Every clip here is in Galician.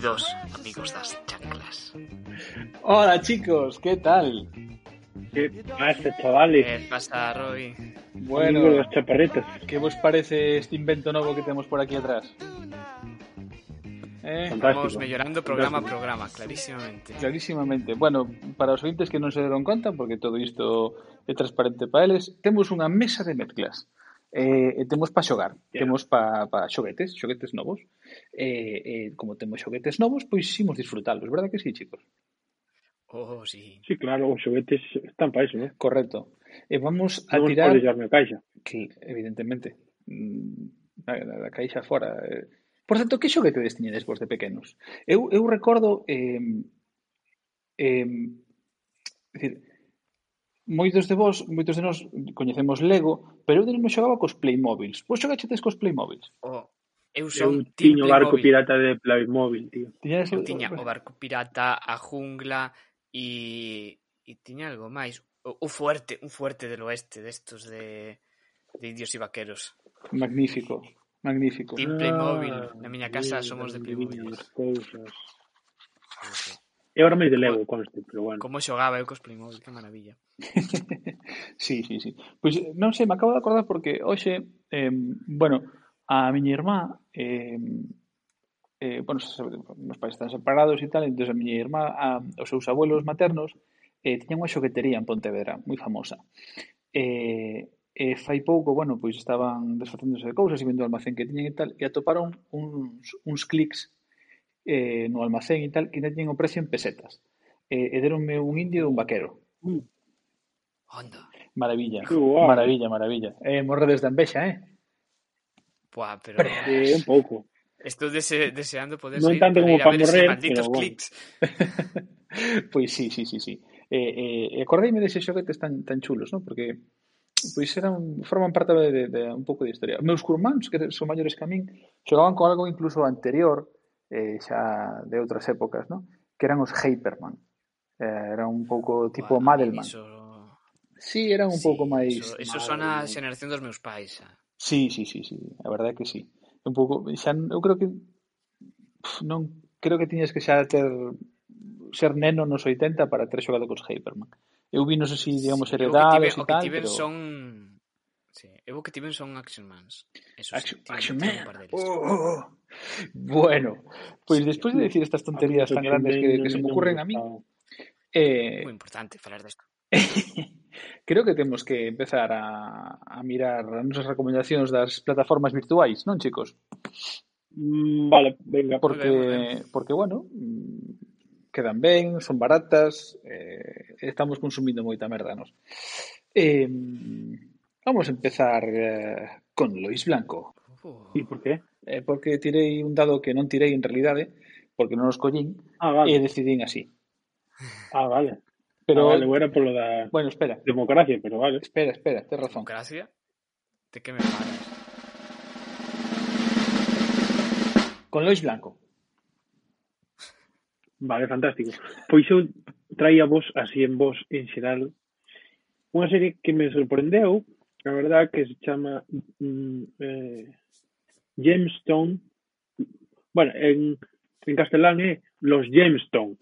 Amigos das chanclas. Hola chicos, ¿qué tal? ¿Qué pasa, chavales? Que pasa, Roy? Bueno, dos chaparritos. ¿qué vos parece este invento novo que temos por aquí atrás? Eh. Vamos mellorando programa a programa, clarísimamente. clarísimamente. Bueno, para os ointes que non se deron conta, porque todo isto é transparente para eles, temos unha mesa de mezclas. Eh, temos para xogar, Yeah. temos para pa xoguetes, xoguetes novos. eh, eh, como temos xoguetes novos, pois imos disfrutalos, verdad que sí, chicos? Oh, sí. Sí, claro, os xoguetes están para eso, ¿no? Correcto. E eh, vamos a non tirar... Non caixa. Que, evidentemente. Mm, a, a, a caixa fora. Eh. Por certo, que xoguetes tiñedes vos de pequenos? Eu, eu recordo... Eh, eh, decir, moitos de vos, moitos de nós coñecemos Lego, pero eu non xogaba cos Playmobiles. Vos xogachetes cos Playmobiles? Oh, Eu son eu tiño o barco móvil. pirata de Playmobil, tío. Tiñas eu tiña o barco pirata, a jungla e e tiña algo máis. O, o fuerte, un fuerte del oeste destos de, de indios e vaqueros. Magnífico, magnífico. Team Playmobil, ah, na miña casa somos de Playmobil. Eu era máis de Lego, conste, pero bueno. Como xogaba eu cos Playmobil, que maravilla. sí, sí, sí. Pois pues, non sei, me acabo de acordar porque hoxe, eh, bueno, a miña irmá eh, eh, bueno, os pais están separados e tal, entón a miña irmá, a, os seus abuelos maternos, eh, tiñan unha xoquetería en Pontevedra, moi famosa. Eh, e eh, fai pouco, bueno, pois estaban desfacéndose de cousas e vendo o almacén que tiñen e tal, e atoparon uns, uns clics eh, no almacén e tal, que ainda tiñen o precio en pesetas. Eh, e deronme un indio e un vaquero. Mm. Onda. Maravilla, maravilla, maravilla. Eh, morredes de ambexa, eh? Buah, pero... Sí, un pouco. Estou dese deseando poder non salir, tanto como ir para a ver morrer, malditos bueno. clics. pois sí, sí, sí, sí. Eh, eh, acordeime deses xoguetes tan, tan chulos, non? Porque pois eran, forman parte de, de, de un pouco de historia. Meus curmáns, que son maiores que a min, xogaban con algo incluso anterior, eh, xa de outras épocas, non? Que eran os Hyperman. Eh, era un pouco tipo bueno, Madelman. Iso... Sí, eran un sí, pouco máis... Iso, iso son a xeración dos meus pais, xa. Sí, sí, sí, sí, a verdade é que sí. Un pouco, xa eu creo que pf, non creo que tiñas que xa ter ser neno nos 80 para ter xogado cos Hyperman. Eu vi, non sei se, digamos, sí, heredades e tal, pero... son Sí, eu o que tiven son Action Mans. Eso Action, sí, Action Man. Oh, oh, oh. Bueno, pois pues sí, despois de decir estas tonterías tan grandes que, que, que se me ocurren a mí, eh, moi importante falar desto. Creo que temos que empezar a, a mirar as nosas recomendacións das plataformas virtuais, non, chicos? Mm, vale, venga. Porque, muy bien, porque bueno, mm, quedan ben, son baratas, eh, estamos consumindo moita merda nos. Eh, vamos a empezar eh, con Lois Blanco. Oh. Uh. E por qué? Eh, porque tirei un dado que non tirei en realidade, porque non os collín, ah, vale. e decidín así. Ah, vale. Pero, ah, vale, bueno, polo da bueno, espera, democracia, pero vale. espera, espera, tens razón. democracia? De que me falas? Con Lois Blanco. Vale, fantástico. Pois eu traía vos, así en vos, en xeral, unha serie que me sorprendeu, a verdad, que se chama mm, eh, Gemstone. Bueno, en, en castelán é Los Gemstone.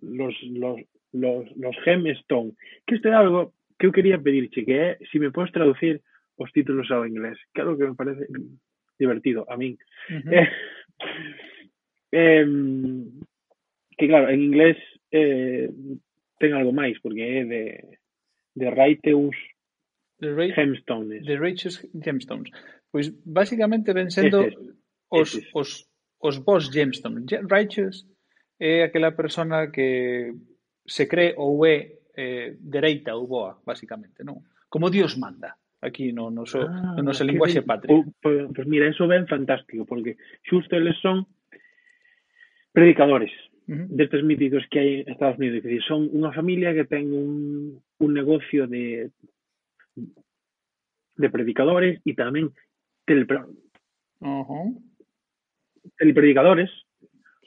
Los, los, los, los gemstone, que isto é algo que eu quería pedirche, que é, ¿eh? se si me podes traducir os títulos ao inglés, que é algo que me parece divertido a min. Uh -huh. eh, eh, que claro, en inglés eh, ten algo máis, porque é de, de Raiteus The Ra Gemstones. The Righteous Gemstones. Pois basicamente ven sendo este, os, este. os, os, os boss gemstones. Righteous é aquela persona que se cree ou é eh, dereita ou boa, basicamente, non? Como Dios manda, aquí no, no, so, Ah, no noso linguaxe. Pois pues, pues mira, eso ben fantástico, porque xusto eles son predicadores Uh -huh. destes míticos que hai en Estados Unidos. Dicir, son unha familia que ten un, un negocio de de predicadores e tamén telepre, Uh -huh. telepredicadores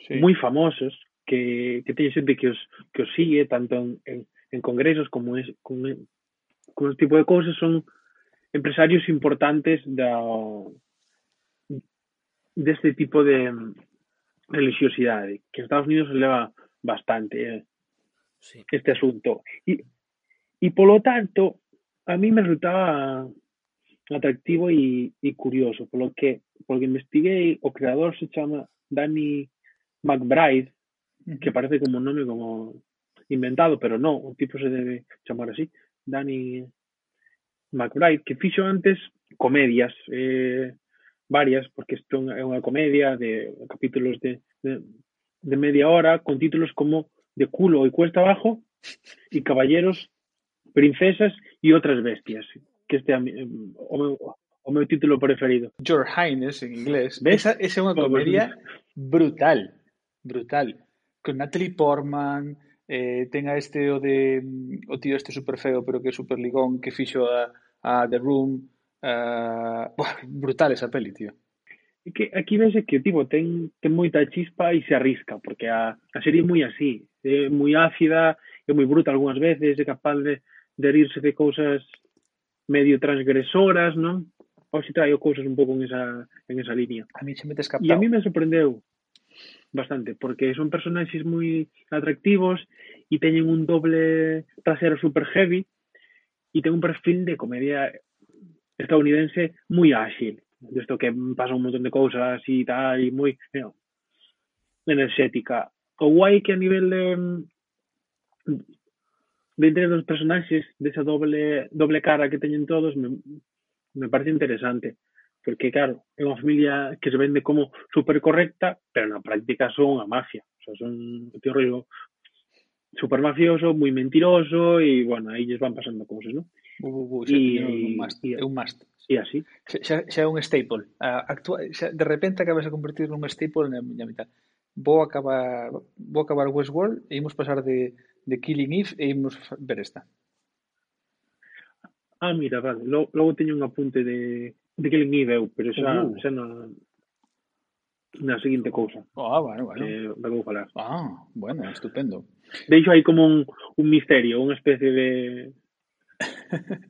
Sí. moi famosos que, que teñen xente que os, que os sigue tanto en, en, en congresos como es, con, con este tipo de cousas son empresarios importantes da deste tipo de religiosidade, que en Estados Unidos se leva bastante eh, Sí. este asunto. E, e polo tanto, a mí me resultaba atractivo e, e curioso, polo que, porque investiguei, o creador se chama Danny McBride, que parece como un nome como inventado, pero no, o tipo se debe chamar así, Danny McBride, que fixo antes comedias, eh, varias, porque isto é unha comedia de capítulos de, de, de media hora, con títulos como De culo e cuesta abajo e Caballeros, Princesas e outras bestias, que este é mi- o meu, o meu título preferido. Your Highness en inglés. ¿Ves? Esa, esa é unha comedia brutal. Brutal. con Natalie Portman, eh, ten a este o de o tío este super feo pero que é super ligón que fixo a, a The Room uh, buah, brutal esa peli tío e que aquí vese que tipo ten, ten moita chispa e se arrisca porque a, a serie é moi así é moi ácida é moi bruta algunhas veces é capaz de, de rirse de cousas medio transgresoras non? Hoxe traio cousas un pouco en esa, en esa línea. A mí se me te escapou. E a mí me sorprendeu. Bastante, porque son personaxes moi atractivos e teñen un doble trasero super heavy e ten un perfil de comedia estadounidense moi ágil, desto que pasa un montón de cousas e tal, e moi you know, enerxética. O guai que a nivel de de entre dos personaxes desa doble doble cara que teñen todos me parece interesante porque claro, é unha familia que se vende como super correcta, pero na práctica son unha mafia, o sea, son un tío rollo super mafioso, moi mentiroso e, bueno, aí lles van pasando cousas, non? bu, uh, uh, un must, é un must. E así. Xa, xa é un staple. Uh, actua, xa, de repente acabas a convertir nun staple na miña mitad. Vou acabar, vou acabar Westworld e imos pasar de, de Killing Eve e imos ver esta. Ah, mira, vale. Logo, logo teño un apunte de, de que li veu, però això, uh. no, una siguiente cosa. Ah, bueno, bueno. Eh. Ah, bueno, estupendo. De hecho, hay como un, un misterio, una especie de...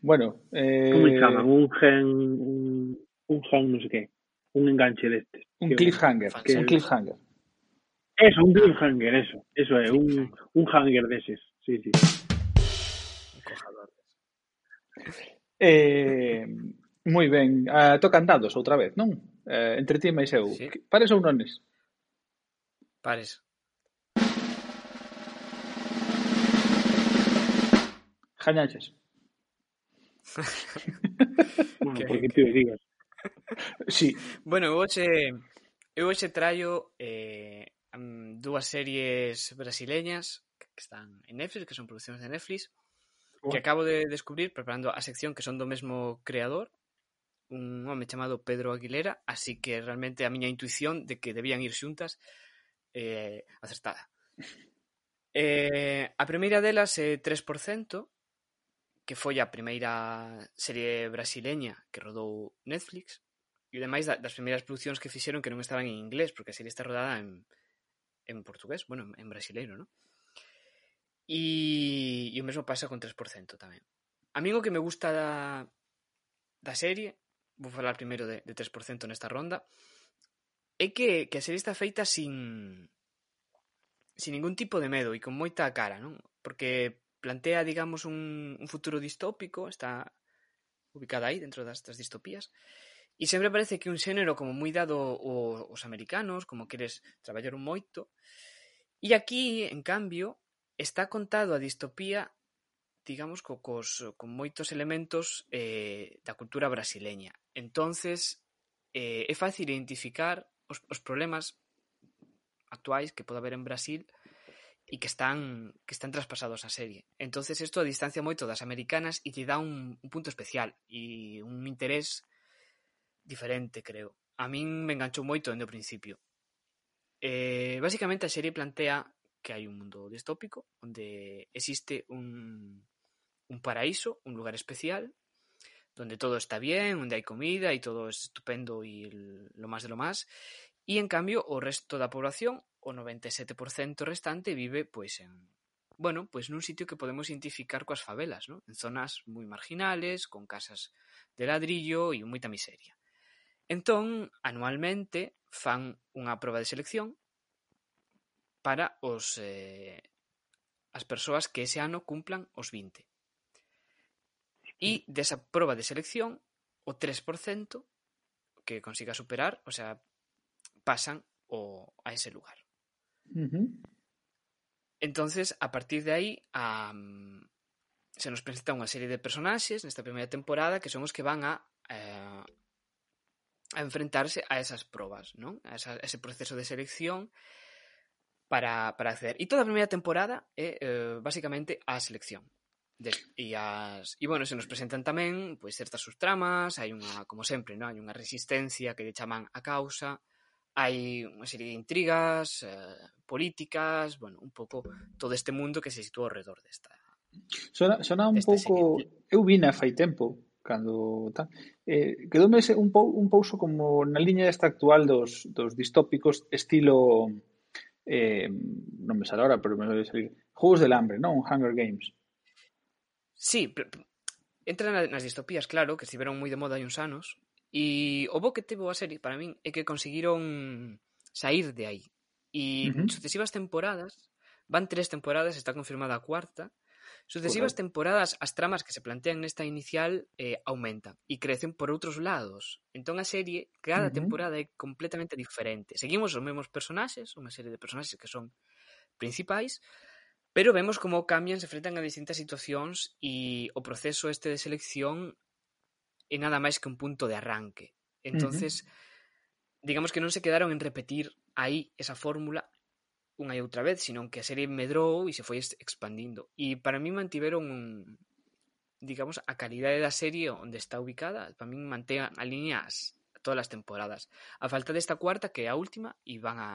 bueno, eh... ¿Cómo se llama? Un gen, un, un gen no sé qué, un enganche de este. Un cliffhanger, que... un cliffhanger. Eso, un cliffhanger, eso. Eso es, un, un hanger de esos. Sí, sí. Eh... Moi ben, uh, tocan dados outra vez, non? Uh, entre ti e máis eu. Sí. Pares ou nones? Pares. Jañaches. bueno, que, porque ti digas. sí. Bueno, eu hoxe, eu hoxe traio eh, dúas series brasileñas que están en Netflix, que son producións de Netflix, que acabo de descubrir preparando a sección que son do mesmo creador, un home chamado Pedro Aguilera, así que realmente a miña intuición de que debían ir xuntas eh, acertada. Eh, a primeira delas é eh, 3%, que foi a primeira serie brasileña que rodou Netflix, e ademais da, das primeiras produccións que fixeron que non estaban en inglés, porque a serie está rodada en, en portugués, bueno, en, en brasileiro, non? E, e o mesmo pasa con 3% tamén. A mí o que me gusta da, da serie vou falar primeiro de, de 3% nesta ronda, é que, que a serie está feita sin sin ningún tipo de medo e con moita cara, non? Porque plantea, digamos, un, un futuro distópico, está ubicada aí dentro das, das distopías, E sempre parece que un xénero como moi dado os americanos, como queres traballar un moito. E aquí, en cambio, está contado a distopía digamos, co, cos, con moitos elementos eh, da cultura brasileña. Entonces, eh, é fácil identificar os, os problemas actuais que pode haber en Brasil e que están que están traspasados a serie. Entonces isto a distancia moito das americanas e lle dá un, un punto especial e un interés diferente, creo. A min me enganchou moito dende o principio. Eh, basicamente a serie plantea que hai un mundo distópico onde existe un un paraíso, un lugar especial, donde todo está bien, donde hay comida y todo es estupendo y lo más de lo más. Y en cambio, o resto da población, o 97% restante, vive pues en, bueno, pues nun sitio que podemos identificar coas favelas, ¿no? en zonas moi marginales, con casas de ladrillo e moita miseria. Entón, anualmente, fan unha proba de selección para os eh, as persoas que ese ano cumplan os 20. E desa proba de selección, o 3% que consiga superar, o sea, pasan o, a ese lugar. Uh -huh. Entonces, a partir de aí, a, se nos presenta unha serie de personaxes nesta primeira temporada que son os que van a eh, a enfrentarse a esas probas, non? A, esa, a ese proceso de selección para, para acceder. E toda a primeira temporada é eh, basicamente a selección. de, e, as, e bueno, se nos presentan tamén pois certas subtramas, hai unha, como sempre, non? hai unha resistencia que lle chaman a causa, hai unha serie de intrigas eh, políticas, bueno, un pouco todo este mundo que se sitúa ao redor desta. Sona, sona un pouco, siguiente. eu vina fai tempo cando tal. Eh, quedoume un pou, un pouso como na liña desta actual dos dos distópicos estilo eh, non me sale ahora, pero me vai salir. Juegos del hambre, non? Hunger Games. Sí, entra nas distopías, claro, que estiveron moi de moda hai uns anos, e o bo que teve a serie, para min, é que conseguiron sair de aí. E uh -huh. sucesivas temporadas, van tres temporadas, está confirmada a cuarta, sucesivas Correcto. temporadas as tramas que se plantean nesta inicial eh, aumentan e crecen por outros lados. Entón a serie, cada uh -huh. temporada é completamente diferente. Seguimos os mesmos personaxes, unha serie de personaxes que son principais, Pero vemos como cambian, se enfrentan a distintas situacións e o proceso este de selección é nada máis que un punto de arranque. Entonces, uh -huh. digamos que non se quedaron en repetir aí esa fórmula unha e outra vez, sino que a serie medrou e se foi expandindo. E para mí mantiveron un, digamos, a calidade da serie onde está ubicada, para mí mantén a líneas todas as temporadas. A falta desta cuarta, que é a última, e van a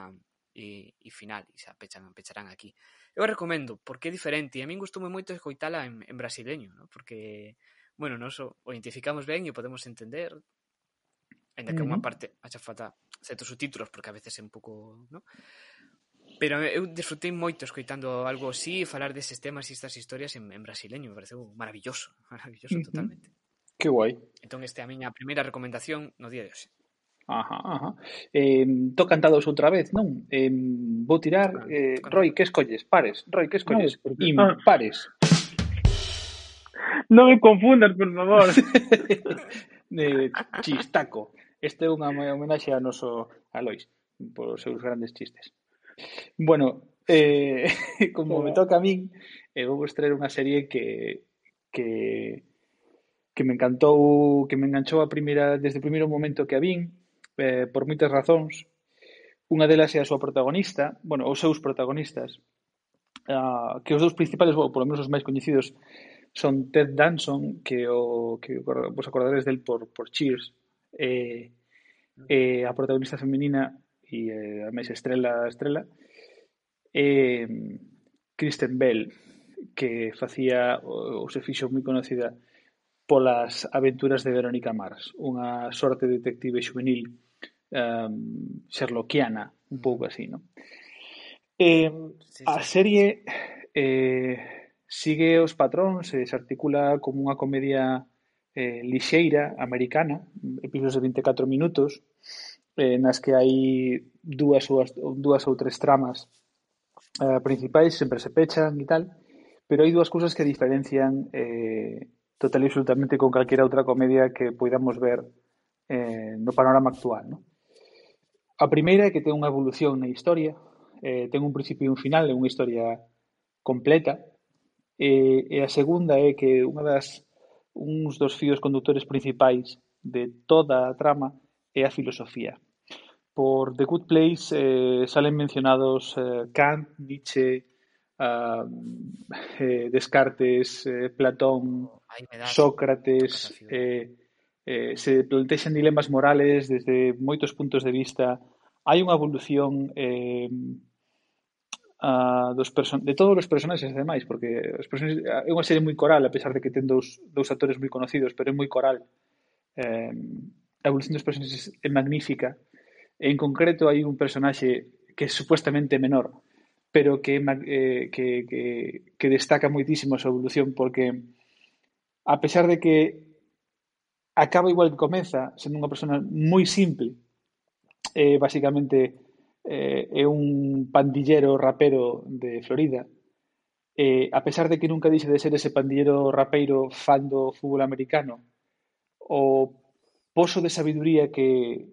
e, e final, e xa pechan, pecharán aquí eu a recomendo, porque é diferente, e a min gustoume moito escoitala en, en brasileño, ¿no? porque, bueno, nos o, o identificamos ben e o podemos entender, ainda que uh -huh. unha parte hacha falta certos subtítulos, porque a veces é un pouco, ¿no? Pero eu disfrutei moito escoitando algo así, falar deses temas e estas historias en, en brasileño, me pareceu maravilloso, maravilloso uh -huh. totalmente. Que guai. Entón, esta é a miña primeira recomendación no día de hoxe. Ajá, ajá. Eh, tocan dados outra vez, non? Eh, vou tirar... Eh, Roy, que escolles? Pares. Roy, que escolles? Ah. No, porque... Impares. Non me confundas, por favor. eh, chistaco. Este é unha homenaxe a noso a Lois por os seus grandes chistes. Bueno, eh, como me toca a min, eh, vou traer unha serie que que que me encantou, que me enganchou a primeira desde o primeiro momento que a vin, eh, por moitas razóns. Unha delas é a súa protagonista, bueno, os seus protagonistas, uh, que os dous principales, ou polo menos os máis coñecidos, son Ted Danson, que o que vos acordaréis del por, por Cheers, eh, eh, a protagonista femenina e eh, a máis estrela estrela, eh, Kristen Bell, que facía ou se fixo moi conocida polas aventuras de Verónica Mars, unha sorte de detective juvenil um, sherlockiana, un pouco así, ¿no? Eh, sí, sí. A serie eh, sigue os patróns, se desarticula como unha comedia eh, lixeira americana, episodios de 24 minutos, eh, nas que hai dúas ou, dúas ou tres tramas eh, principais, sempre se pechan e tal, pero hai dúas cousas que diferencian eh, total e absolutamente con calquera outra comedia que poidamos ver eh, no panorama actual, non? A primeira é que ten unha evolución na historia, eh, ten un principio e un final, é unha historia completa, e, e a segunda é que unha das uns dos fíos conductores principais de toda a trama é a filosofía. Por The Good Place eh, salen mencionados eh, Kant, Nietzsche, eh, eh Descartes, eh, Platón, Sócrates, eh, eh, se plantexan dilemas morales desde moitos puntos de vista, hai unha evolución eh, a, dos person de todos os personaxes ademais, porque os personaxes, é unha serie moi coral, a pesar de que ten dous, dous actores moi conocidos, pero é moi coral. Eh, a evolución dos personaxes é magnífica. En concreto, hai un personaxe que é supuestamente menor, pero que, eh, que, que, que destaca moitísimo a súa evolución, porque a pesar de que acaba igual que comeza, sendo unha persona moi simple. Eh, basicamente eh, é un pandillero rapero de Florida. Eh, a pesar de que nunca dixe de ser ese pandillero rapeiro fan do fútbol americano, o pozo de sabiduría que,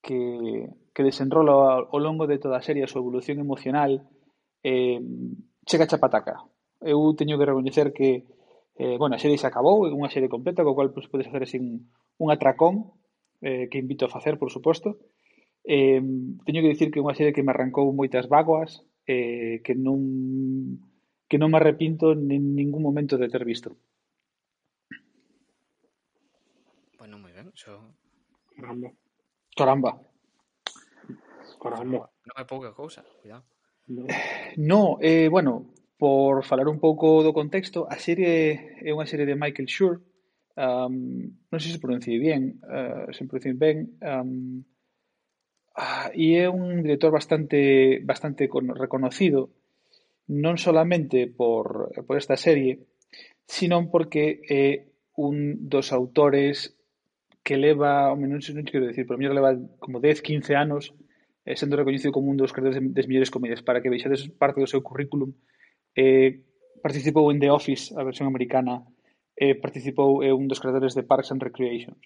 que, que desenrola ao, longo de toda a serie a súa evolución emocional eh, chega a chapataca. Eu teño que recoñecer que Eh, bueno, a serie se acabou, é unha serie completa, co cual pues, podes facer así un, un atracón, eh, que invito a facer, por suposto. Eh, teño que dicir que é unha serie que me arrancou moitas vaguas, eh, que non que non me arrepinto en ningún momento de ter visto. Bueno, moi ben, xo... Caramba. Caramba. Caramba. Non é pouca cousa, cuidado. No, eh, bueno, Por falar un pouco do contexto, a serie é unha serie de Michael Schur, um, non sei se pronunciei bien, uh, se pronunciei ben, um, uh, e é un director bastante, bastante reconocido, non solamente por, por esta serie, sino porque é un dos autores que leva, non, sei, non quero decir, pero mellor leva como 10, 15 anos eh, sendo recoñecido como un dos creadores das mellores comedias para que veixades parte do seu currículum eh, participou en The Office, a versión americana, eh, participou é eh, un dos creadores de Parks and Recreation.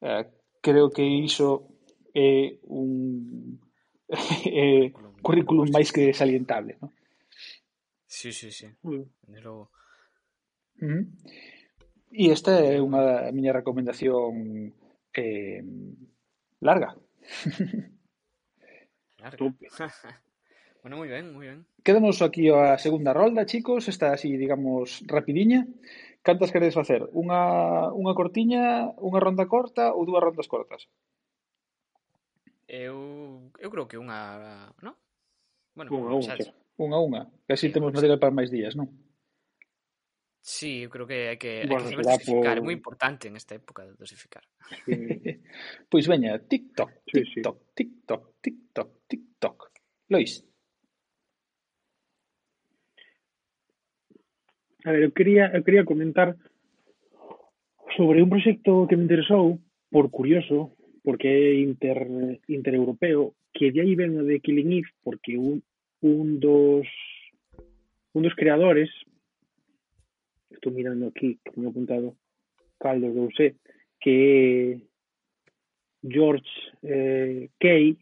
Eh, creo que iso é eh, un eh, currículum máis que salientable, ¿no? Sí, sí, sí. Mm. Desde logo. Uh -huh. E esta é unha miña recomendación eh, larga. larga. Bueno, moi ben, moi ben. Quedamos aquí a segunda rolda, chicos, esta así, digamos, rapidiña. Cantas queredes facer? Unha, unha cortiña, unha ronda corta ou dúas rondas cortas? Eu, eu creo que unha, non? Bueno, unha, unha, xa, unha, unha. Que así temos material para máis días, non? Sí, eu creo que hai que, bueno, hai que saber dosificar, por... é moi importante en esta época de dosificar. Sí. pois veña, TikTok, TikTok, sí, sí. TikTok, TikTok, TikTok, TikTok. Lois, A ver, eu quería, eu quería comentar sobre un proxecto que me interesou, por curioso, porque é inter, intereuropeo, que de aí ven o de Killing Eve, porque un, un dos un dos creadores, estou mirando aquí, que teño apuntado, Caldo do sé, que é George eh, Kay,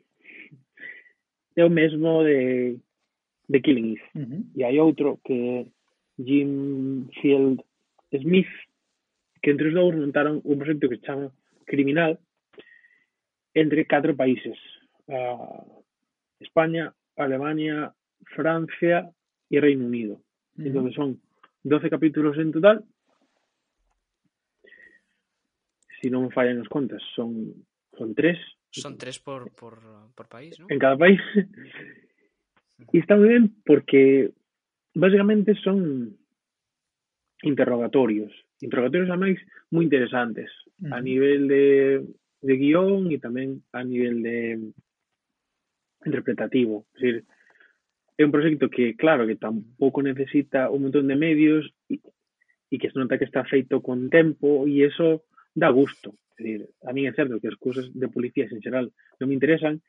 é o mesmo de, de Killing Eve. uh -huh. E hai outro que Jim Field Smith, que entre os dous montaron un proxecto que se chama Criminal entre catro países. Uh, España, Alemania, Francia e Reino Unido. Uh -huh. Entón son 12 capítulos en total. Si non me fallan as contas, son son tres Son tres por, por, por país, non? en cada país. E está moi ben porque basicamente son interrogatorios, interrogatorios a máis moi interesantes uh -huh. a nivel de, de guión e tamén a nivel de interpretativo, es decir, é un proxecto que, claro, que tampouco necesita un montón de medios e, e que se nota que está feito con tempo e eso dá gusto. Es decir, a mí é certo que as cousas de policías en xeral non me interesan,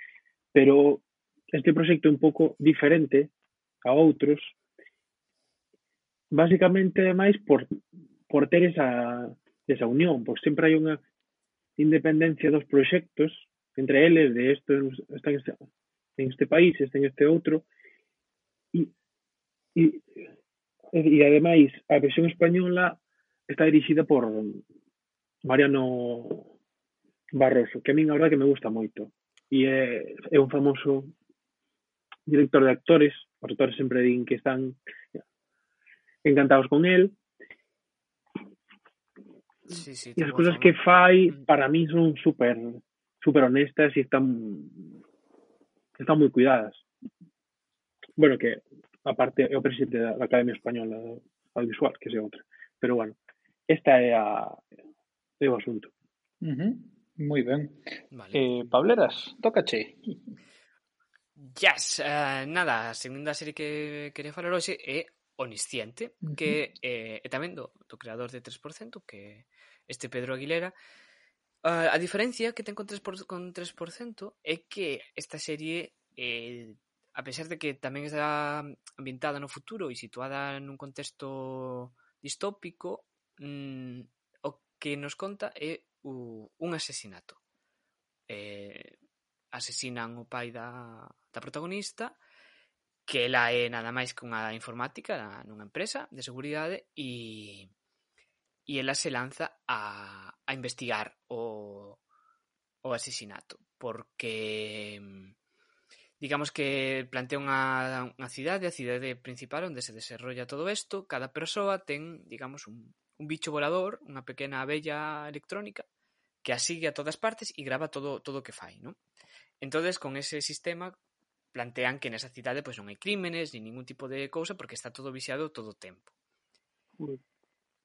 pero este proxecto é un pouco diferente a outros basicamente máis por por ter esa esa unión, porque sempre hai unha independencia dos proxectos entre eles de isto está en este, en este país, este en este outro e, e, e ademais a versión española está dirixida por Mariano Barroso, que a min a verdade que me gusta moito e é, é un famoso director de actores, os actores sempre din que están encantados con el. Sí, sí, e as cousas que fai mm. para mí son super super honestas e están están moi cuidadas. Bueno, que aparte é o presidente da Academia Española Audiovisual, que é outra. Pero bueno, esta é a é o asunto. Uh -huh. Moi ben. Vale. Eh, Pableras, tócache. Yes, uh, nada, a segunda serie que quería falar hoxe eh, é Onisciente, uh -huh. que eh, é tamén do, do creador de 3%, que este Pedro Aguilera. Uh, a diferencia que ten con 3%, con 3% é que esta serie, eh, a pesar de que tamén está ambientada no futuro e situada nun contexto distópico, mm, o que nos conta é o, un asesinato. Eh, asesinan o pai da, da protagonista que ela é nada máis que unha informática nunha empresa de seguridade e e ela se lanza a, a investigar o, o asesinato porque digamos que plantea unha, unha cidade, a cidade principal onde se desarrolla todo isto, cada persoa ten, digamos, un, un bicho volador, unha pequena abella electrónica que a sigue a todas partes e grava todo todo o que fai, non? Entonces, con ese sistema plantean que nesa cidade pois non hai crímenes ni ningún tipo de cousa porque está todo viciado todo o tempo. Mm.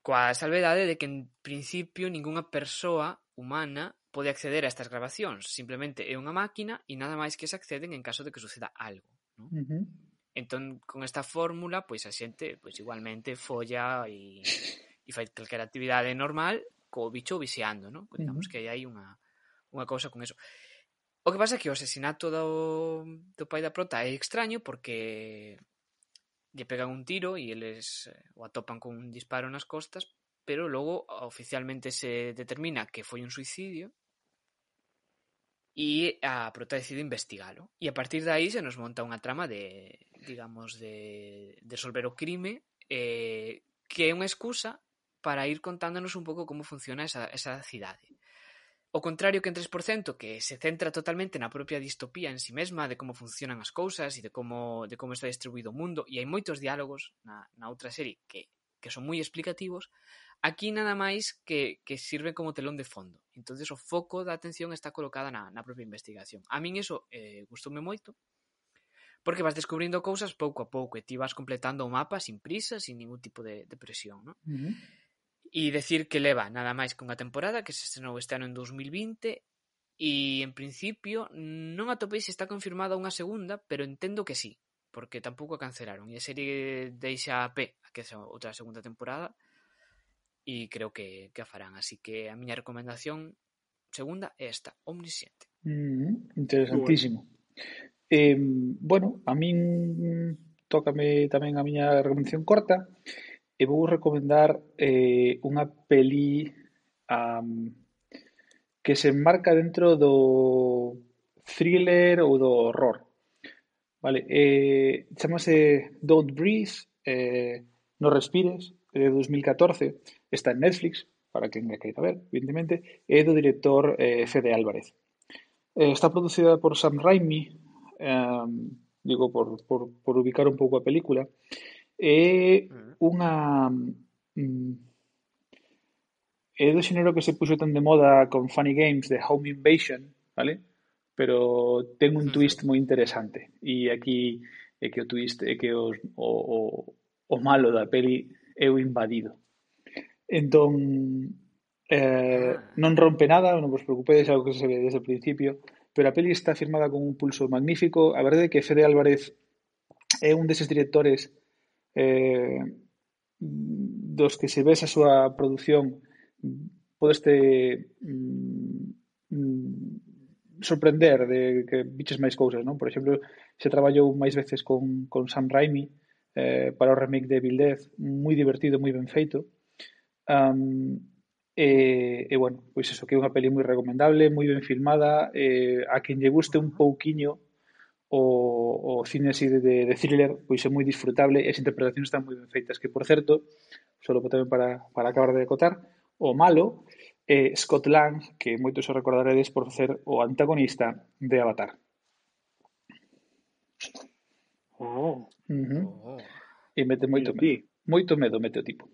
Coa salvedade de que en principio ningunha persoa humana pode acceder a estas grabacións, simplemente é unha máquina e nada máis que se acceden en caso de que suceda algo, non? Uh -huh. Entón, con esta fórmula, pois a xente pois igualmente folla e, e fai calquera actividade normal co bicho viciando, non? Pois, digamos uh -huh. que hai unha unha cousa con eso. O que pasa é que o asesinato do, do pai da prota é extraño porque lle pegan un tiro e eles eh, o atopan con un disparo nas costas, pero logo oficialmente se determina que foi un suicidio e a prota decide investigalo. E a partir de aí se nos monta unha trama de, digamos, de, de resolver o crime eh, que é unha excusa para ir contándonos un pouco como funciona esa, esa cidade. Ao contrario que en 3%, que se centra totalmente na propia distopía en si sí mesma, de como funcionan as cousas e de como de como está distribuído o mundo, e hai moitos diálogos na, na outra serie que, que son moi explicativos, aquí nada máis que, que sirve como telón de fondo. entonces o foco da atención está colocada na, na propia investigación. A min eso eh, gustoume moito, porque vas descubrindo cousas pouco a pouco e ti vas completando o mapa sin prisa, sin ningún tipo de, de presión, non? Uh -huh. E decir que leva nada máis que unha temporada que se estrenou este ano en 2020 e en principio non atopei se está confirmada unha segunda, pero entendo que sí, porque tampouco a cancelaron e a serie deixa a pé a que é outra segunda temporada e creo que, que a farán, así que a miña recomendación segunda é esta, Omnisciente. Mm, interesantísimo. Bueno. Eh, bueno, a min tócame tamén a miña recomendación corta, E vou recomendar eh, unha peli um, que se enmarca dentro do thriller ou do horror. Vale, eh, chamase Don't Breathe, eh, No Respires, de 2014, está en Netflix, para quen a queira ver, evidentemente, é do director eh, Fede Álvarez. Eh, está producida por Sam Raimi, eh, digo, por, por, por ubicar un pouco a película, e é mm. unha mm, é do xenero que se puxo tan de moda con Funny Games de Home Invasion, vale? Pero ten un mm-hmm. twist moi interesante e aquí é que o twist é que os, o, o, o malo da peli é o invadido. Entón, eh, ah. non rompe nada, non vos preocupedes, algo que se ve desde o principio, pero a peli está firmada con un pulso magnífico. A verdade é que Fede Álvarez é un deses directores eh, dos que se ves a súa produción podeste mm, mm, sorprender de que biches máis cousas, non? Por exemplo, se traballou máis veces con, con Sam Raimi eh, para o remake de Evil Death, moi divertido, moi ben feito. Um, e, e, bueno, pois eso, que é unha peli moi recomendable, moi ben filmada, eh, a quen lle guste un pouquiño o, o cine así de, de, thriller pois é moi disfrutable e as interpretacións están moi ben feitas que por certo, solo tamén para, para acabar de acotar, o malo é Scott Lang, que moitos o recordaredes por ser o antagonista de Avatar. Oh. Uh -huh. oh. E mete moito medo. Moito medo mete o tipo.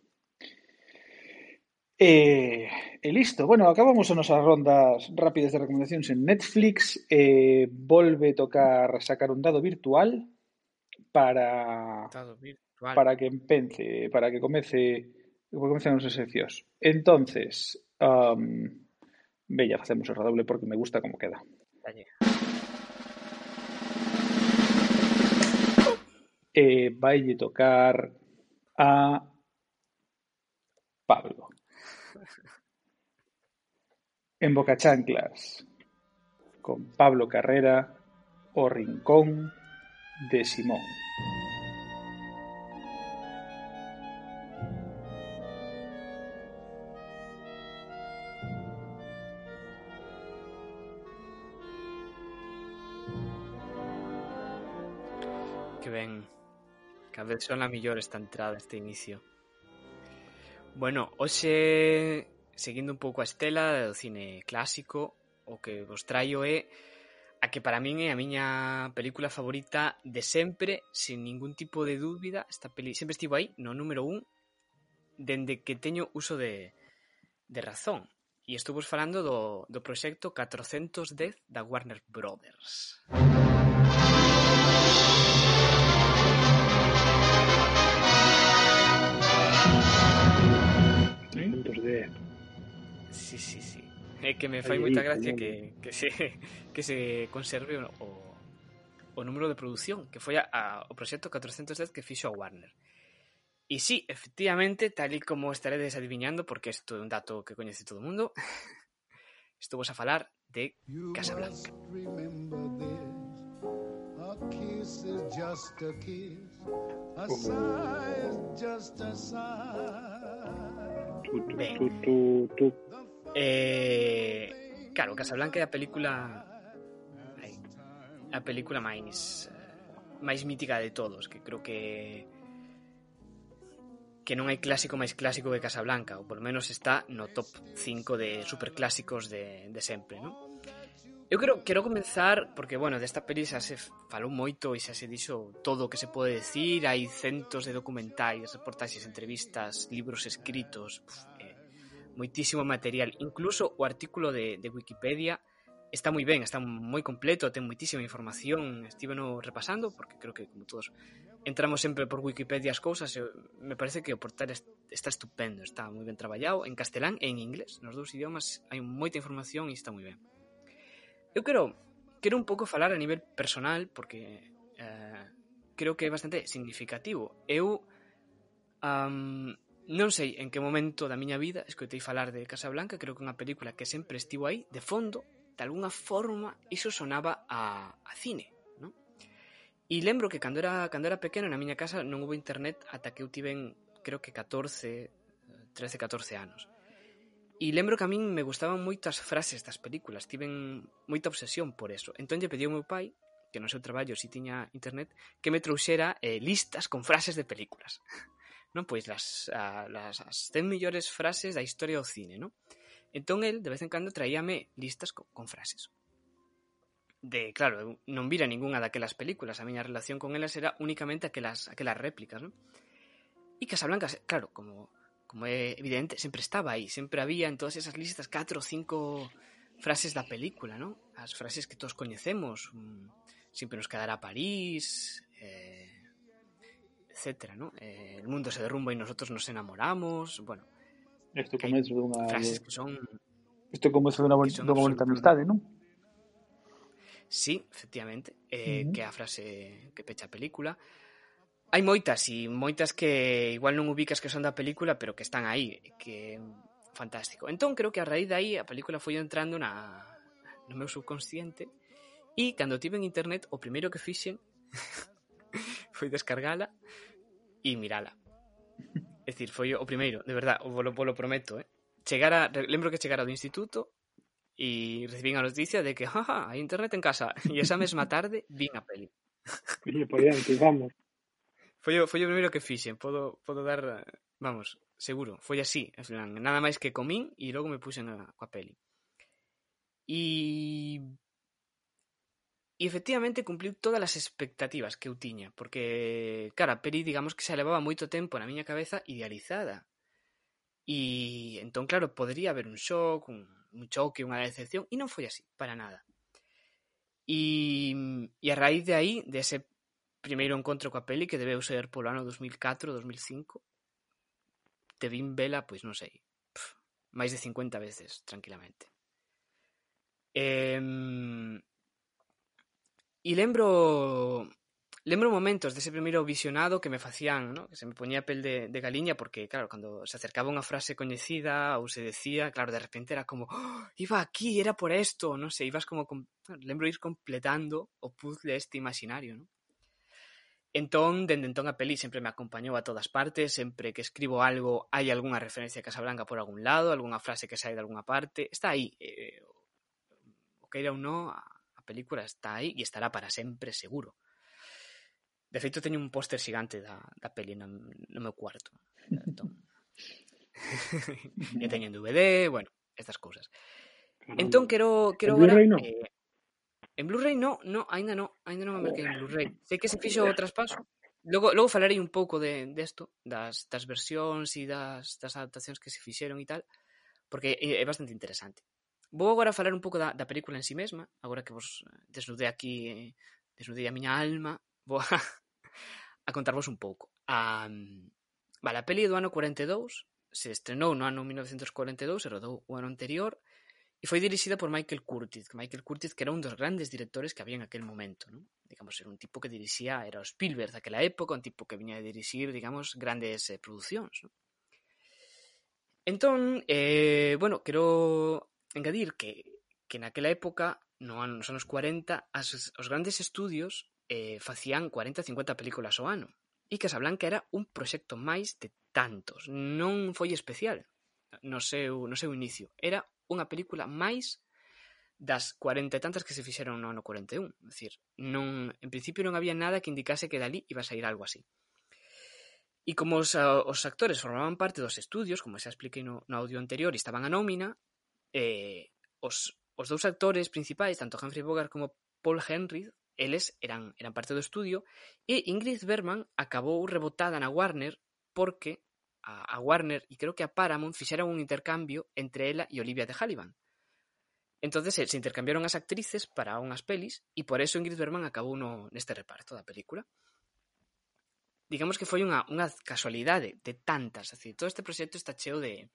Eh, listo. Bueno, acabamos unas rondas rápidas de recomendaciones en Netflix. Eh, vuelve a tocar sacar un dado virtual para, para que empiece, para que comience, los ejercicios. Entonces, um, bella, hacemos el redoble porque me gusta cómo queda. Allí. Eh, vaya a tocar a Pablo. En Bocachanclas, con Pablo Carrera, O Rincón de Simón. Que ben. Cada vez son a millor esta entrada, este inicio. Bueno, hoxe, seguindo un pouco a estela do cine clásico, o que vos traio é a que para min é a miña película favorita de sempre, sin ningún tipo de dúbida. Esta peli sempre estivo aí, no número un, dende que teño uso de, de razón. E estuvos falando do, do proxecto 410 da Warner Brothers. ¿Sí? 410. Sí, sí, sí. É que me fai moita gracia como- que, que se que se conserve o, o, o número de produción, que foi a, a, o proxecto 410 que fixo a Warner. E sí, efectivamente, tal e como estaredes adivinando, porque isto é un dato que coñece todo o mundo, estou a falar de Casablanca. Tu, tu, tu, tu, tu. Eh, claro, Casablanca é a película a película máis máis mítica de todos, que creo que que non hai clásico máis clásico que Casablanca, ou polo menos está no top 5 de superclásicos de, de sempre, non? Eu quero, quero comenzar, porque, bueno, desta peli xa se falou moito e xa se dixo todo o que se pode decir, hai centos de documentais, reportaxes, entrevistas, libros escritos, puf, moitísimo material, incluso o artículo de, de Wikipedia está moi ben, está moi completo, ten moitísima información, estive no repasando, porque creo que como todos entramos sempre por Wikipedia as cousas, e me parece que o portal está estupendo, está moi ben traballado, en castelán e en inglés, nos dous idiomas hai moita información e está moi ben. Eu quero quero un pouco falar a nivel personal, porque eh, creo que é bastante significativo. Eu um, Non sei en que momento da miña vida escoitei falar de Casablanca, creo que unha película que sempre estivo aí, de fondo, de alguna forma, iso sonaba a, a cine, non? E lembro que cando era, cando era pequeno na miña casa non houve internet ata que eu tiven, creo que 14, 13, 14 anos. E lembro que a min me gustaban moitas frases das películas, tiven moita obsesión por eso. Entón lle pedí ao meu pai, que no seu traballo si tiña internet, que me trouxera eh, listas con frases de películas non? Pois las, a, las as 100 millores frases da historia do cine, non? Entón el, de vez en cando, traíame listas co, con frases. De, claro, eu non vira ningunha daquelas películas, a miña relación con elas era únicamente aquelas, aquelas réplicas, non? E Casablanca, claro, como, como é evidente, sempre estaba aí, sempre había en todas esas listas 4 ou 5 frases da película, non? As frases que todos coñecemos, mm, sempre nos quedará París, eh, etcétera, ¿no? Eh, el mundo se derrumba y nosotros nos enamoramos, bueno. Esto como de una frases que son Esto como eso de una, bo de bonita amistad, ¿no? Sí, efectivamente, eh, uh -huh. que a frase que pecha a película. Hai moitas e moitas que igual non ubicas que son da película, pero que están aí, que fantástico. Entón creo que a raíz de aí a película foi entrando na no meu subconsciente e cando tive en internet o primeiro que fixen foi descargala e mirala. É dicir, foi o primeiro, de verdad, o volo, volo prometo, eh? Chegara, lembro que chegara do instituto e recibín a noticia de que, jaja, hai internet en casa. E esa mesma tarde vin a peli. Oye, por diante, vamos. Foi o, foi o primeiro que fixen, podo, podo dar, vamos, seguro, foi así, en plan, nada máis que comín e logo me puxen a, a peli. E E efectivamente cumpriu todas as expectativas que eu tiña, porque, cara, a peli, digamos que se levaba moito tempo na miña cabeza idealizada. E entón, claro, podría haber un shock, un, un choque, unha decepción, e non foi así, para nada. E, e a raíz de aí, de ese primeiro encontro coa peli, que debeu ser polo ano 2004, 2005, te vin vela, pois non sei, pf, máis de 50 veces, tranquilamente. Eh, E lembro lembro momentos dese primeiro visionado que me facían, ¿no? que se me poñía a pel de, de galiña, porque, claro, cando se acercaba unha frase coñecida ou se decía, claro, de repente era como, ¡Oh, iba aquí, era por esto, non sei, ibas como, com... lembro ir completando o puzzle este imaginario, non? Entón, dende entón a peli sempre me acompañou a todas partes, sempre que escribo algo hai algunha referencia a Casablanca por algún lado, algunha frase que sai de algunha parte, está aí, eh, o que era ou non, película está aí e estará para sempre seguro. De feito, teño un póster xigante da, da peli no, no meu cuarto. Entón. e teño en DVD, bueno, estas cousas. Entón, quero... quero en Blu-ray. Eh, en Blu-ray no, no, ainda no, ainda non me merquei en Blu-ray. Oh. Sei que se fixo o traspaso. Logo, logo falarei un pouco de, de das, das versións e das, das adaptacións que se fixeron e tal, porque é, é bastante interesante. Vou agora falar un pouco da, da película en si sí mesma, agora que vos eh, desnudei aquí, desnudei a miña alma, vou a, a contarvos un pouco. A, vale, a peli do ano 42 se estrenou no ano 1942 se rodou o ano anterior e foi dirixida por Michael Curtiz, que Michael Curtiz que era un dos grandes directores que había en aquel momento, non? Digamos, era un tipo que dirixía, era o Spielberg daquela época, un tipo que viña a dirixir, digamos, grandes eh, producións, non? Entón, eh, bueno, quero engadir que que naquela época, no ano, nos anos 40, as, os grandes estudios eh, facían 40 50 películas ao ano. E Casablanca era un proxecto máis de tantos. Non foi especial no seu, no seu inicio. Era unha película máis das 40 e tantas que se fixeron no ano 41. É dicir, non, en principio non había nada que indicase que dali iba a sair algo así. E como os, os actores formaban parte dos estudios, como xa expliquei no, no audio anterior, estaban a nómina, eh, os, os dous actores principais, tanto Humphrey Bogart como Paul Henry, eles eran, eran parte do estudio, e Ingrid Bergman acabou rebotada na Warner porque a, a Warner e creo que a Paramount fixeron un intercambio entre ela e Olivia de Halliban. Entonces eh, se intercambiaron as actrices para unhas pelis e por eso Ingrid Bergman acabou no, neste reparto da película. Digamos que foi unha, unha casualidade de tantas, Así, todo este proxecto está cheo de,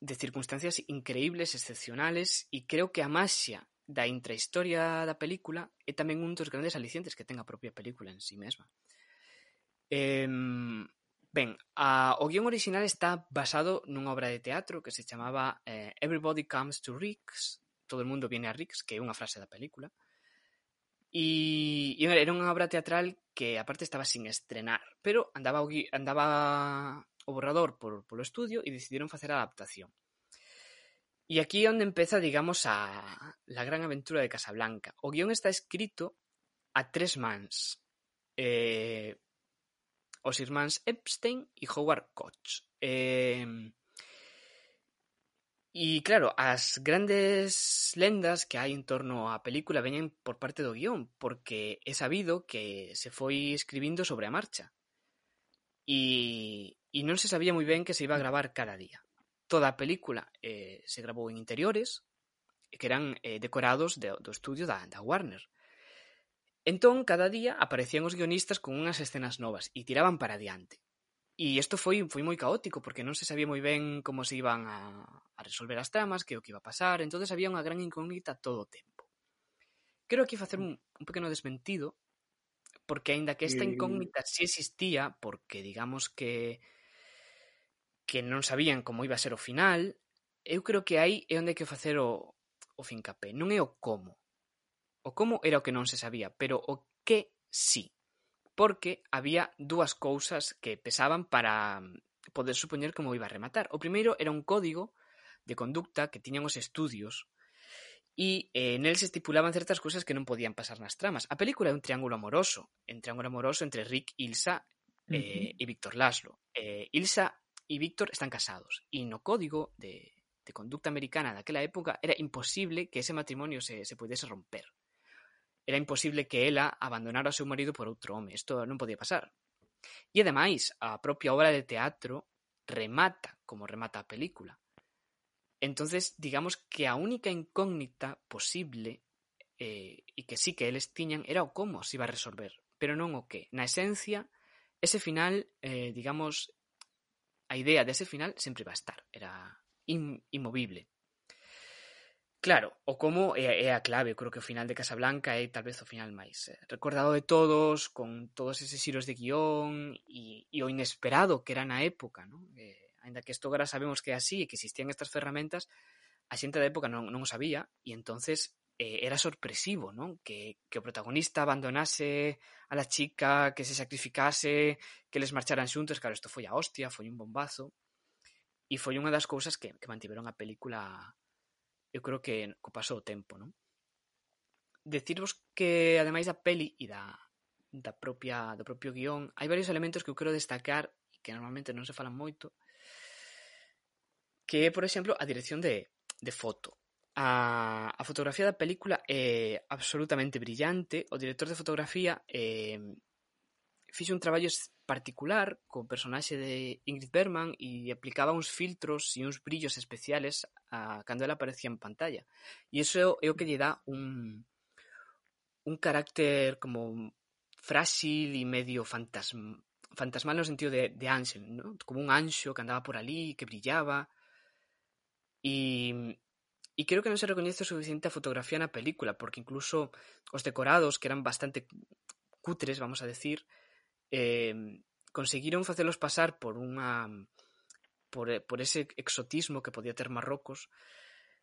de circunstancias increíbles, excepcionales, e creo que a maxia da intrahistoria da película é tamén un dos grandes alicientes que ten a propia película en sí mesma. Eh, ben, a, o guión original está basado nunha obra de teatro que se chamaba eh, Everybody Comes to Ricks, todo o mundo viene a Ricks, que é unha frase da película, e, e era unha obra teatral que aparte estaba sin estrenar, pero andaba, andaba o borrador por, polo estudio decidiron facer a adaptación. E aquí é onde empeza, digamos, a la gran aventura de Casablanca. O guion está escrito a tres mans. Eh, os Epstein e Howard Koch. Eh, E claro, as grandes lendas que hai en torno á película veñen por parte do guion, porque é sabido que se foi escribindo sobre a marcha. E, e non se sabía moi ben que se iba a gravar cada día. Toda a película eh, se grabou en interiores, que eran eh, decorados de, do estudio da, da Warner. Entón, cada día aparecían os guionistas con unhas escenas novas e tiraban para adiante. E isto foi foi moi caótico porque non se sabía moi ben como se iban a, a resolver as tramas, que o que iba a pasar, entonces había unha gran incógnita todo o tempo. Quero aquí facer un, un pequeno desmentido porque aínda que esta incógnita si sí existía, porque digamos que que non sabían como iba a ser o final, eu creo que aí é onde hai que facer o, o fincapé. Non é o como. O como era o que non se sabía, pero o que sí. Porque había dúas cousas que pesaban para poder supoñer como iba a rematar. O primeiro era un código de conducta que tiñan os estudios e eh, nel se estipulaban certas cousas que non podían pasar nas tramas. A película é un triángulo amoroso, un triángulo amoroso entre Rick, Ilsa eh, uh -huh. e Víctor Laszlo. Eh, Ilsa e Víctor están casados e no código de, de conducta americana daquela época era imposible que ese matrimonio se, se pudese romper era imposible que ela abandonara o seu marido por outro home. Isto non podía pasar. E ademais, a propia obra de teatro remata como remata a película. Entonces, digamos que a única incógnita posible eh, e que sí que eles tiñan era o como se iba a resolver, pero non o que. Na esencia, ese final, eh, digamos, a idea dese final sempre va estar, era in, inmovible. Claro, o como é, é a clave, eu creo que o final de Casablanca é talvez o final máis eh, recordado de todos, con todos eses xiros de guión e, e o inesperado que era na época, non? Eh, ainda que isto agora sabemos que é así e que existían estas ferramentas, a xente da época non, non o sabía e entonces eh, era sorpresivo, non? Que, que o protagonista abandonase a la chica, que se sacrificase, que les marcharan xuntos, claro, isto foi a hostia, foi un bombazo, e foi unha das cousas que, que mantiveron a película, eu creo que co paso do tempo, non? Decirvos que, ademais da peli e da, da propia, do propio guión, hai varios elementos que eu quero destacar e que normalmente non se falan moito, que é, por exemplo, a dirección de, de foto A, a fotografía da película é absolutamente brillante. O director de fotografía eh, fixo un traballo particular co personaxe de Ingrid Bergman e aplicaba uns filtros e uns brillos especiales a cando ela aparecía en pantalla. E iso é o que lle dá un, un carácter como frágil e medio fantasma, fantasmal no sentido de, de ángel, ¿no? como un anxo que andaba por ali, que brillaba. E E creo que non se recoñece o suficiente a fotografía na película, porque incluso os decorados, que eran bastante cutres, vamos a decir, eh, conseguiron facelos pasar por unha por, eh, por ese exotismo que podía ter Marrocos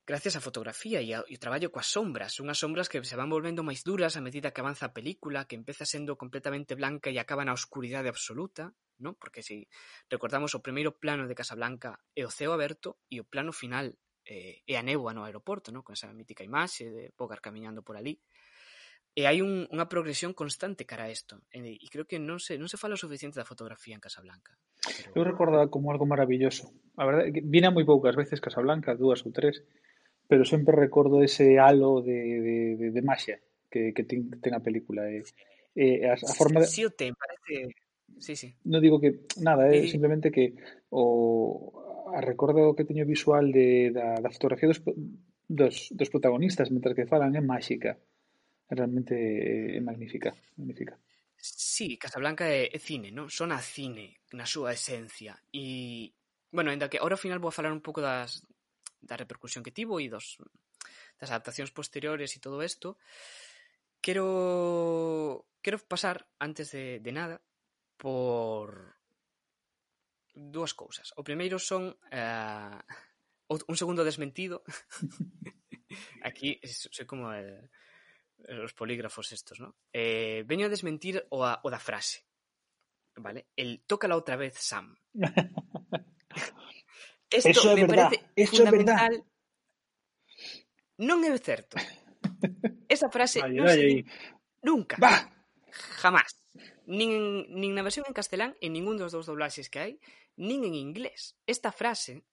gracias á fotografía e, ao, traballo coas sombras, unhas sombras que se van volvendo máis duras a medida que avanza a película, que empeza sendo completamente blanca e acaba na oscuridade absoluta, ¿no? Porque se recordamos o primeiro plano de Casablanca é o ceo aberto e o plano final eh, e a néboa no aeroporto, no? con esa mítica imaxe de Bogart camiñando por ali. E hai un, unha progresión constante cara a isto. E, e creo que non se, non se fala o suficiente da fotografía en Casablanca. Pero... Eu recordaba como algo maravilloso. A verdade, vine moi poucas veces Casablanca, dúas ou tres, pero sempre recordo ese halo de, de, de, de maxia que, que ten, ten a película. E, e a, a forma de... Sí, sí o ten, parece... Sí, sí. Non digo que nada, é eh, simplemente que o a recordo que teño visual de, da, da fotografía dos, dos, dos protagonistas mentre que falan é máxica. Realmente é magnífica magnífica. Sí, Casablanca é, é cine, non? Son a cine na súa esencia. E, bueno, ainda que ahora ao final vou a falar un pouco das, da repercusión que tivo e dos, das adaptacións posteriores e todo isto quero quero pasar antes de, de nada por dúas cousas. O primeiro son uh, un segundo desmentido. Aquí soy como el, os polígrafos estos, ¿no? Eh, veño a desmentir o, a, o da frase. ¿Vale? El tócala outra vez, Sam. Esto Eso me verdad. parece Eso fundamental. É verdad. Non é certo. Esa frase non se nunca. Bah. Jamás nin, nin na versión en castelán en ningún dos dous doblaxes que hai, nin en inglés. Esta frase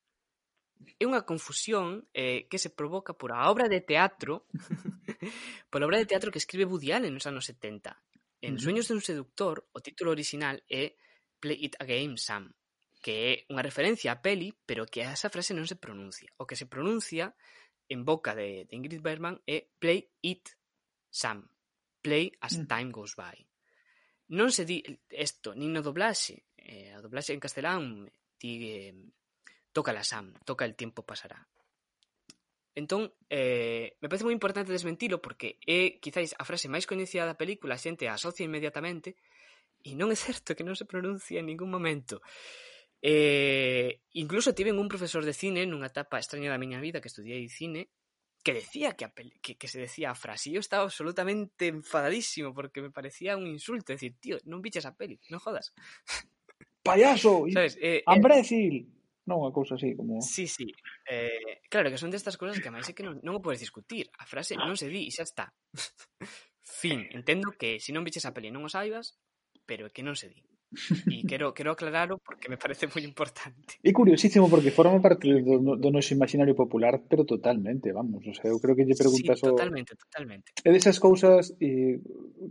é unha confusión eh, que se provoca por a obra de teatro pola obra de teatro que escribe Woody Allen nos anos 70. En. Sueños de un seductor, o título original é Play it again, Sam, que é unha referencia á peli, pero que a esa frase non se pronuncia. O que se pronuncia en boca de, de Ingrid Bergman é Play it, Sam. Play as mm. time goes by non se di isto, nin no doblaxe. Eh, a doblaxe en castelán di eh, toca la SAM, toca el tiempo pasará. Entón, eh, me parece moi importante desmentilo porque é quizáis a frase máis coñecida da película, a xente a asocia inmediatamente e non é certo que non se pronuncia en ningún momento. Eh, incluso tiven un profesor de cine nunha etapa extraña da miña vida que estudiei cine que decía que, que, que, se decía a frase. Yo estaba absolutamente enfadadísimo porque me parecía un insulto. Es decir, tío, non biches a peli, non jodas. ¡Payaso! ¿Sabes? Eh, ¡Ambrécil! Eh, non, unha cousa así como... Sí, sí. Eh, claro, que son destas cousas que máis é que non, non o podes discutir. A frase non se di e xa está. fin, entendo que se non biches a peli non o saibas, pero é que non se di. E quero, quero aclaralo porque me parece moi importante. É curiosísimo porque forma parte do, do noso imaginario popular, pero totalmente, vamos, o sea, eu creo que lle preguntas sí, totalmente, o... totalmente. É desas cousas eh,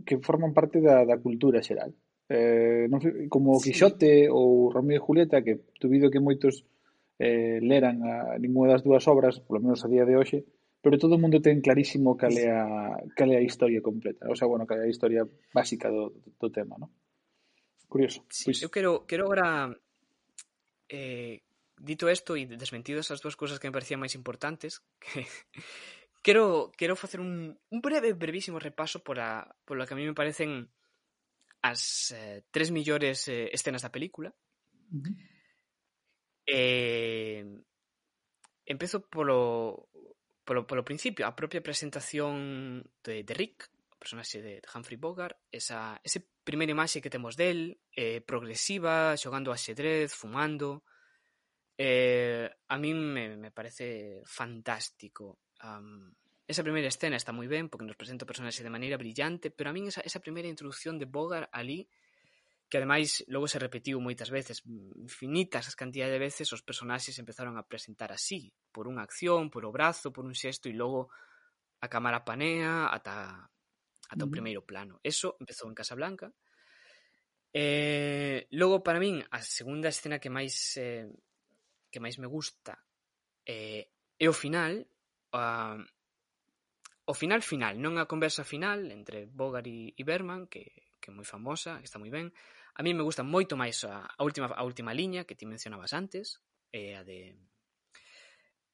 que forman parte da, da cultura xeral. Eh, non sei, como sí. Quixote ou Romeo e Julieta, que dubido que moitos eh, leran a ninguna das dúas obras, polo menos a día de hoxe, pero todo o mundo ten clarísimo cal é a, cal é a historia completa, o sea, bueno, cal é a historia básica do, do tema, non? Curioso. Sí, pois... eu quero, quero agora eh, dito isto e desmentido esas dúas cousas que me parecían máis importantes que, quero, quero facer un, un breve, brevísimo repaso por a, por lo que a mí me parecen as eh, tres millores eh, escenas da película. Uh -huh. Eh, empezo polo, polo, polo principio, a propia presentación de, de Rick, o personaxe de, de Humphrey Bogart, esa, ese primeira imaxe que temos del, eh, progresiva, xogando axedrez, fumando... Eh, a min me, me parece fantástico. Um, esa primeira escena está moi ben, porque nos presenta o personaxe de maneira brillante, pero a min esa, esa primeira introducción de Bogart ali, que ademais logo se repetiu moitas veces, infinitas as cantidades de veces os personaxes empezaron a presentar así, por unha acción, por o brazo, por un xesto e logo a cámara panea ata ata o primeiro plano. Eso empezou en Casablanca. Eh, logo, para min, a segunda escena que máis eh, que máis me gusta eh, é o final, uh, o final final, non a conversa final entre Bogart e Berman, que, que é moi famosa, que está moi ben. A mí me gusta moito máis a, a última a última liña que ti mencionabas antes, eh, a de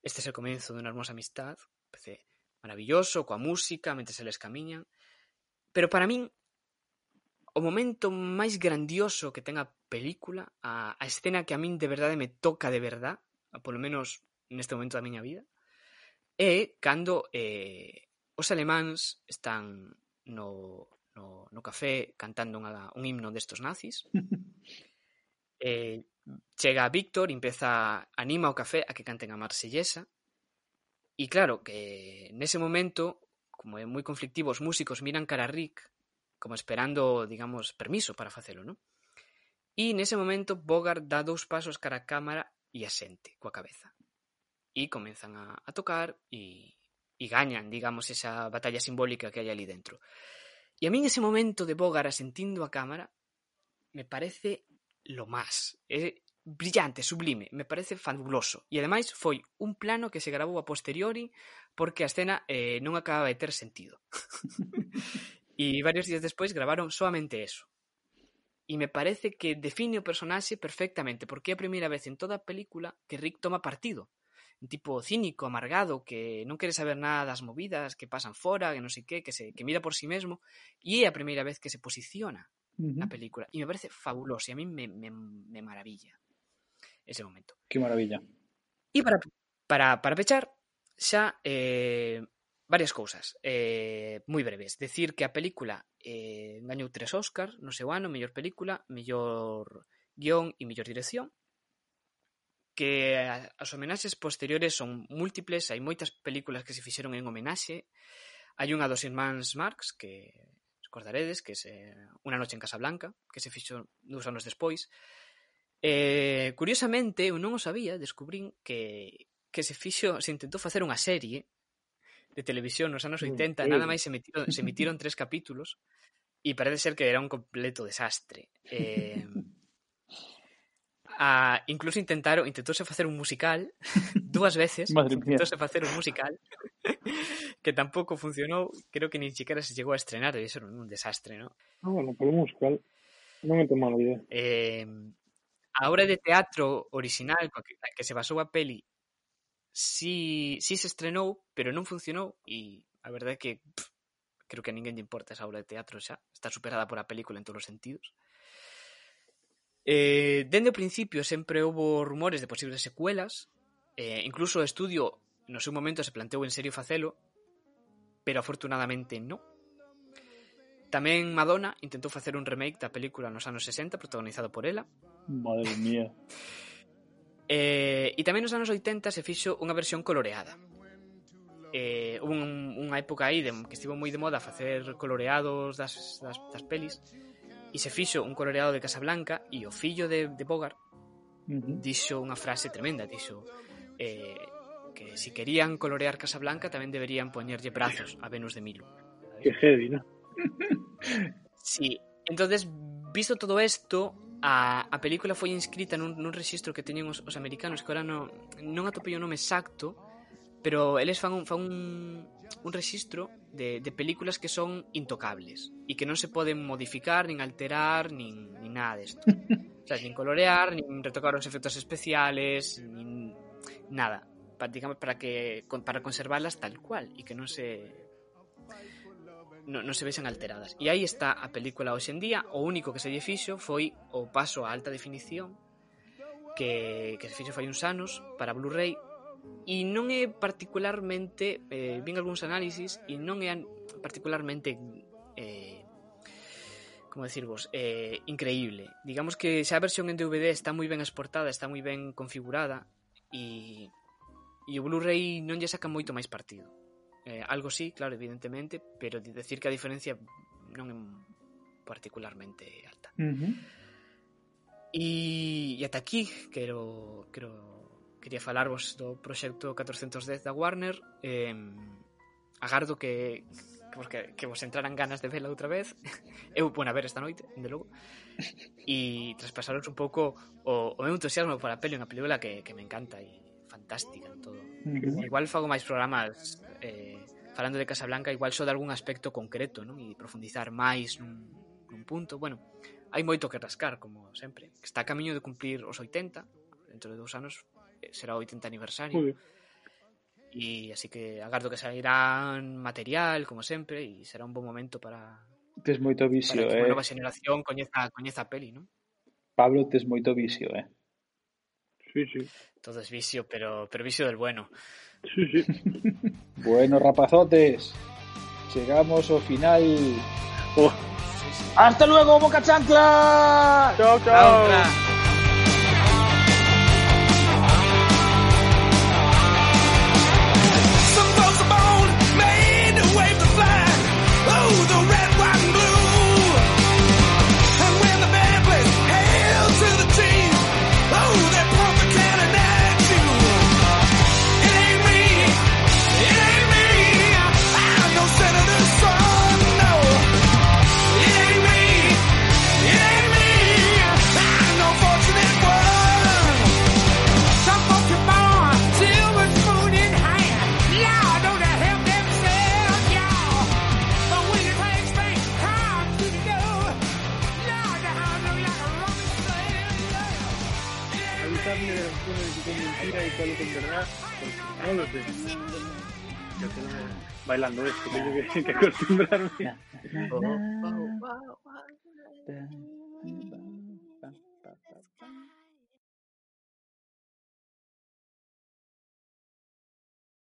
Este é es o comezo dunha hermosa amistad, parece maravilloso, coa música, mentre se les camiñan. Pero para min o momento máis grandioso que ten a película, a, a escena que a min de verdade me toca de verdá, polo menos neste momento da miña vida, é cando eh, os alemáns están no, no, no café cantando unha, un himno destos nazis. eh, chega Víctor, empeza, anima o café a que canten a Marsellesa, E claro, que nese momento como é moi conflictivo, os músicos miran cara a Rick como esperando, digamos, permiso para facelo, non? E nese momento Bogart dá dous pasos cara a cámara e asente coa cabeza. E comenzan a, a tocar e, e gañan, digamos, esa batalla simbólica que hai ali dentro. E a min ese momento de Bogart asentindo a cámara me parece lo más. É brillante, sublime, me parece fabuloso. E ademais foi un plano que se grabou a posteriori porque a escena eh, non acababa de ter sentido. e varios días despois gravaron solamente eso. E me parece que define o personaxe perfectamente, porque é a primeira vez en toda a película que Rick toma partido. Un tipo cínico, amargado, que non quere saber nada das movidas que pasan fora, que non sei que, que, se, que mira por sí mesmo, e é a primeira vez que se posiciona uh -huh. na película. E me parece fabuloso, e a mí me, me, me maravilla ese momento. Que maravilla. E para, para, para pechar, Xa, eh, varias cousas, eh, moi breves. Decir que a película eh, gañou tres Óscar no seu ano, mellor película, mellor guión e mellor dirección que as homenaxes posteriores son múltiples, hai moitas películas que se fixeron en homenaxe. Hai unha dos irmáns Marx que recordaredes que se eh, Unha noche en Casablanca, que se fixo dous anos despois. Eh, curiosamente, eu non o sabía, descubrín que que se fixo, se intentou facer unha serie de televisión nos anos 80, okay. nada máis se emitiron, se emitiron tres capítulos e parece ser que era un completo desastre. Eh, a incluso intentaron intentouse facer un musical dúas veces intentouse facer un musical que tampouco funcionou creo que ni siquiera se chegou a estrenar e iso era un desastre ¿no? ah, bueno, polo musical non é tan mala idea eh, a obra de teatro original que, que se basou a peli sí, sí se estrenou pero non funcionou e a verdade é que pff, creo que a ninguén lle importa esa obra de teatro xa está superada por a película en todos os sentidos Eh, dende o principio sempre houve rumores de posibles secuelas, eh, incluso o estudio no seu momento se planteou en serio facelo, pero afortunadamente non. Tamén Madonna intentou facer un remake da película nos anos 60 protagonizado por ela. Madre mía. Eh, e tamén nos anos 80 se fixo unha versión coloreada. Eh, un, unha época aí de, que estivo moi de moda facer coloreados das, das, das pelis e se fixo un coloreado de Casablanca e o fillo de, de Bogart uh -huh. dixo unha frase tremenda dixo eh, que si querían colorear Casablanca tamén deberían poñerlle brazos a Venus de Milo que heavy, ¿no? sí, entonces visto todo isto a, a película foi inscrita nun, nun registro que teñen os, os americanos que ahora non, non atopei o nome exacto pero eles fan un, fan un, un registro de, de películas que son intocables e que non se poden modificar, nin alterar, nin, nin nada desto. o sea, nin colorear, nin retocar os efectos especiales, nin nada. Para, digamos, para, que, para conservarlas tal cual e que non se non, non se vexan alteradas. E aí está a película hoxe en día, o único que se lle fixo foi o paso a alta definición que, que se fixo fai uns anos para Blu-ray e non é particularmente eh, vin algúns análisis e non é particularmente eh, como decirvos, eh, increíble. Digamos que xa a versión en DVD está moi ben exportada, está moi ben configurada e, e o Blu-ray non lle saca moito máis partido. Eh, algo sí, claro, evidentemente, pero decir que a diferencia non é particularmente alta. Uh -huh. E, e ata aquí quero, quero quería falarvos do proxecto 410 da Warner eh, agardo que, que, que vos entraran ganas de vela outra vez eu pon a ver esta noite, de logo e traspasaros un pouco o, o meu entusiasmo para a peli unha película que, que me encanta e fantástica en todo. Igual fago máis programas eh, falando de Casablanca igual só de algún aspecto concreto, non? E profundizar máis nun, nun punto. Bueno, hai moito que rascar, como sempre. Está a camiño de cumplir os 80, dentro de dous anos eh, será o 80 aniversario. E así que agardo que sairán material, como sempre, e será un bon momento para tes moito vicio, para que eh. nova xeneración coñeza coñeza a peli, non? Pablo, tes moito vicio, eh. Sí, sí. Todo es vicio pero, pero vicio del bueno Sí, sí. Bueno, rapazotes, chegamos ao final. Oh. ¡Hasta luego, Boca Chancla! Chao, Chao, chao. No lo sé. Yo bailando esto, tengo que, que acostumbrarme. Oh, oh, oh, oh.